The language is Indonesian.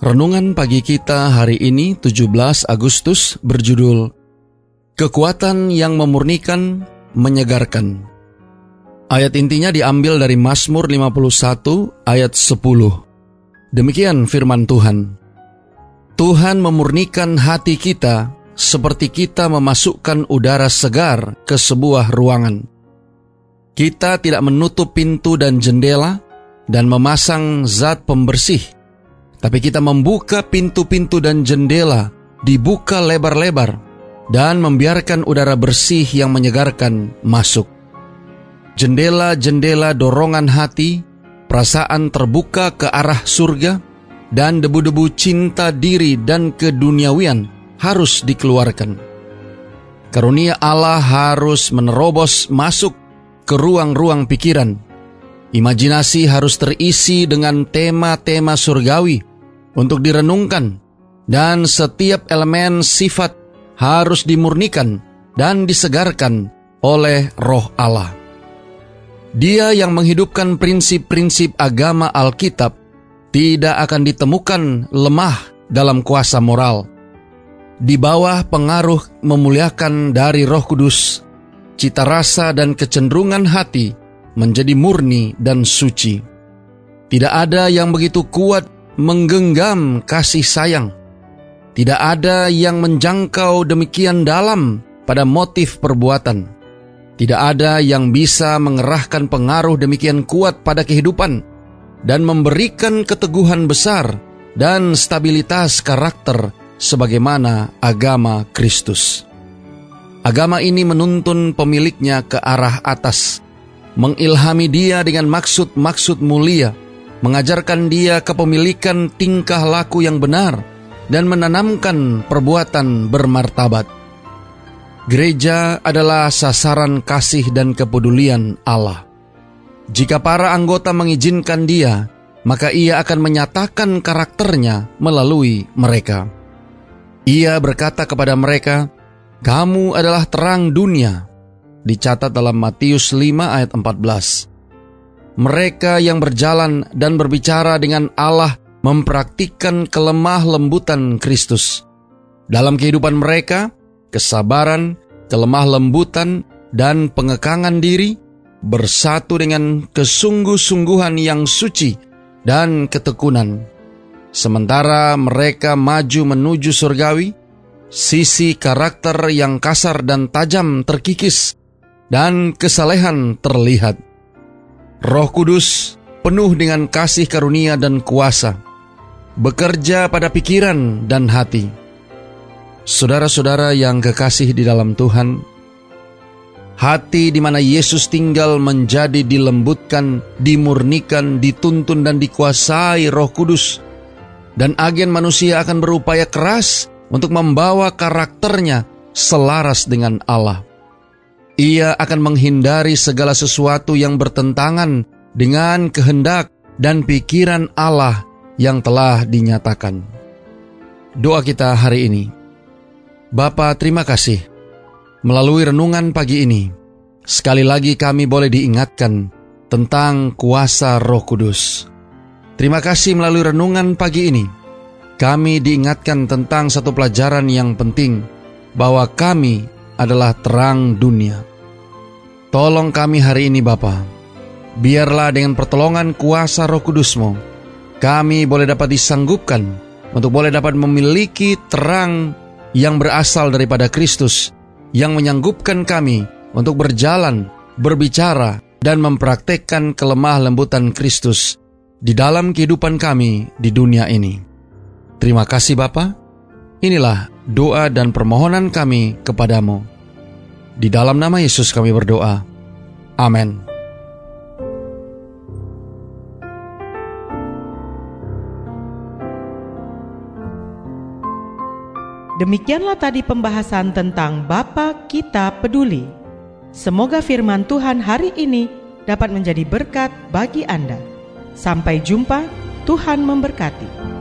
Renungan pagi kita hari ini 17 Agustus berjudul Kekuatan yang memurnikan, menyegarkan. Ayat intinya diambil dari Mazmur 51 ayat 10. Demikian firman Tuhan. Tuhan memurnikan hati kita seperti kita memasukkan udara segar ke sebuah ruangan. Kita tidak menutup pintu dan jendela dan memasang zat pembersih tapi kita membuka pintu-pintu dan jendela, dibuka lebar-lebar, dan membiarkan udara bersih yang menyegarkan masuk. Jendela-jendela dorongan hati, perasaan terbuka ke arah surga, dan debu-debu cinta diri dan keduniawian harus dikeluarkan. Karunia Allah harus menerobos masuk ke ruang-ruang pikiran. Imajinasi harus terisi dengan tema-tema surgawi untuk direnungkan, dan setiap elemen sifat harus dimurnikan dan disegarkan oleh Roh Allah. Dia yang menghidupkan prinsip-prinsip agama Alkitab tidak akan ditemukan lemah dalam kuasa moral. Di bawah pengaruh memuliakan dari Roh Kudus, cita rasa dan kecenderungan hati menjadi murni dan suci. Tidak ada yang begitu kuat menggenggam kasih sayang. Tidak ada yang menjangkau demikian dalam pada motif perbuatan. Tidak ada yang bisa mengerahkan pengaruh demikian kuat pada kehidupan dan memberikan keteguhan besar dan stabilitas karakter sebagaimana agama Kristus. Agama ini menuntun pemiliknya ke arah atas, mengilhami dia dengan maksud-maksud mulia, mengajarkan dia kepemilikan tingkah laku yang benar, dan menanamkan perbuatan bermartabat. Gereja adalah sasaran kasih dan kepedulian Allah. Jika para anggota mengizinkan dia, maka ia akan menyatakan karakternya melalui mereka. Ia berkata kepada mereka, "Kamu adalah terang dunia." Dicatat dalam Matius 5 ayat 14 mereka yang berjalan dan berbicara dengan Allah mempraktikkan kelemah lembutan Kristus. Dalam kehidupan mereka, kesabaran, kelemah lembutan, dan pengekangan diri bersatu dengan kesungguh-sungguhan yang suci dan ketekunan. Sementara mereka maju menuju surgawi, sisi karakter yang kasar dan tajam terkikis, dan kesalehan terlihat. Roh Kudus penuh dengan kasih karunia dan kuasa, bekerja pada pikiran dan hati. Saudara-saudara yang kekasih di dalam Tuhan, hati di mana Yesus tinggal menjadi dilembutkan, dimurnikan, dituntun dan dikuasai Roh Kudus. Dan agen manusia akan berupaya keras untuk membawa karakternya selaras dengan Allah. Ia akan menghindari segala sesuatu yang bertentangan dengan kehendak dan pikiran Allah yang telah dinyatakan. Doa kita hari ini. Bapa, terima kasih. Melalui renungan pagi ini, sekali lagi kami boleh diingatkan tentang kuasa Roh Kudus. Terima kasih melalui renungan pagi ini. Kami diingatkan tentang satu pelajaran yang penting bahwa kami adalah terang dunia. Tolong kami hari ini Bapa. Biarlah dengan pertolongan kuasa roh kudusmu, kami boleh dapat disanggupkan untuk boleh dapat memiliki terang yang berasal daripada Kristus, yang menyanggupkan kami untuk berjalan, berbicara, dan mempraktekkan kelemah lembutan Kristus di dalam kehidupan kami di dunia ini. Terima kasih Bapa. Inilah doa dan permohonan kami kepadamu. Di dalam nama Yesus kami berdoa. Amin. Demikianlah tadi pembahasan tentang Bapa Kita Peduli. Semoga firman Tuhan hari ini dapat menjadi berkat bagi Anda. Sampai jumpa, Tuhan memberkati.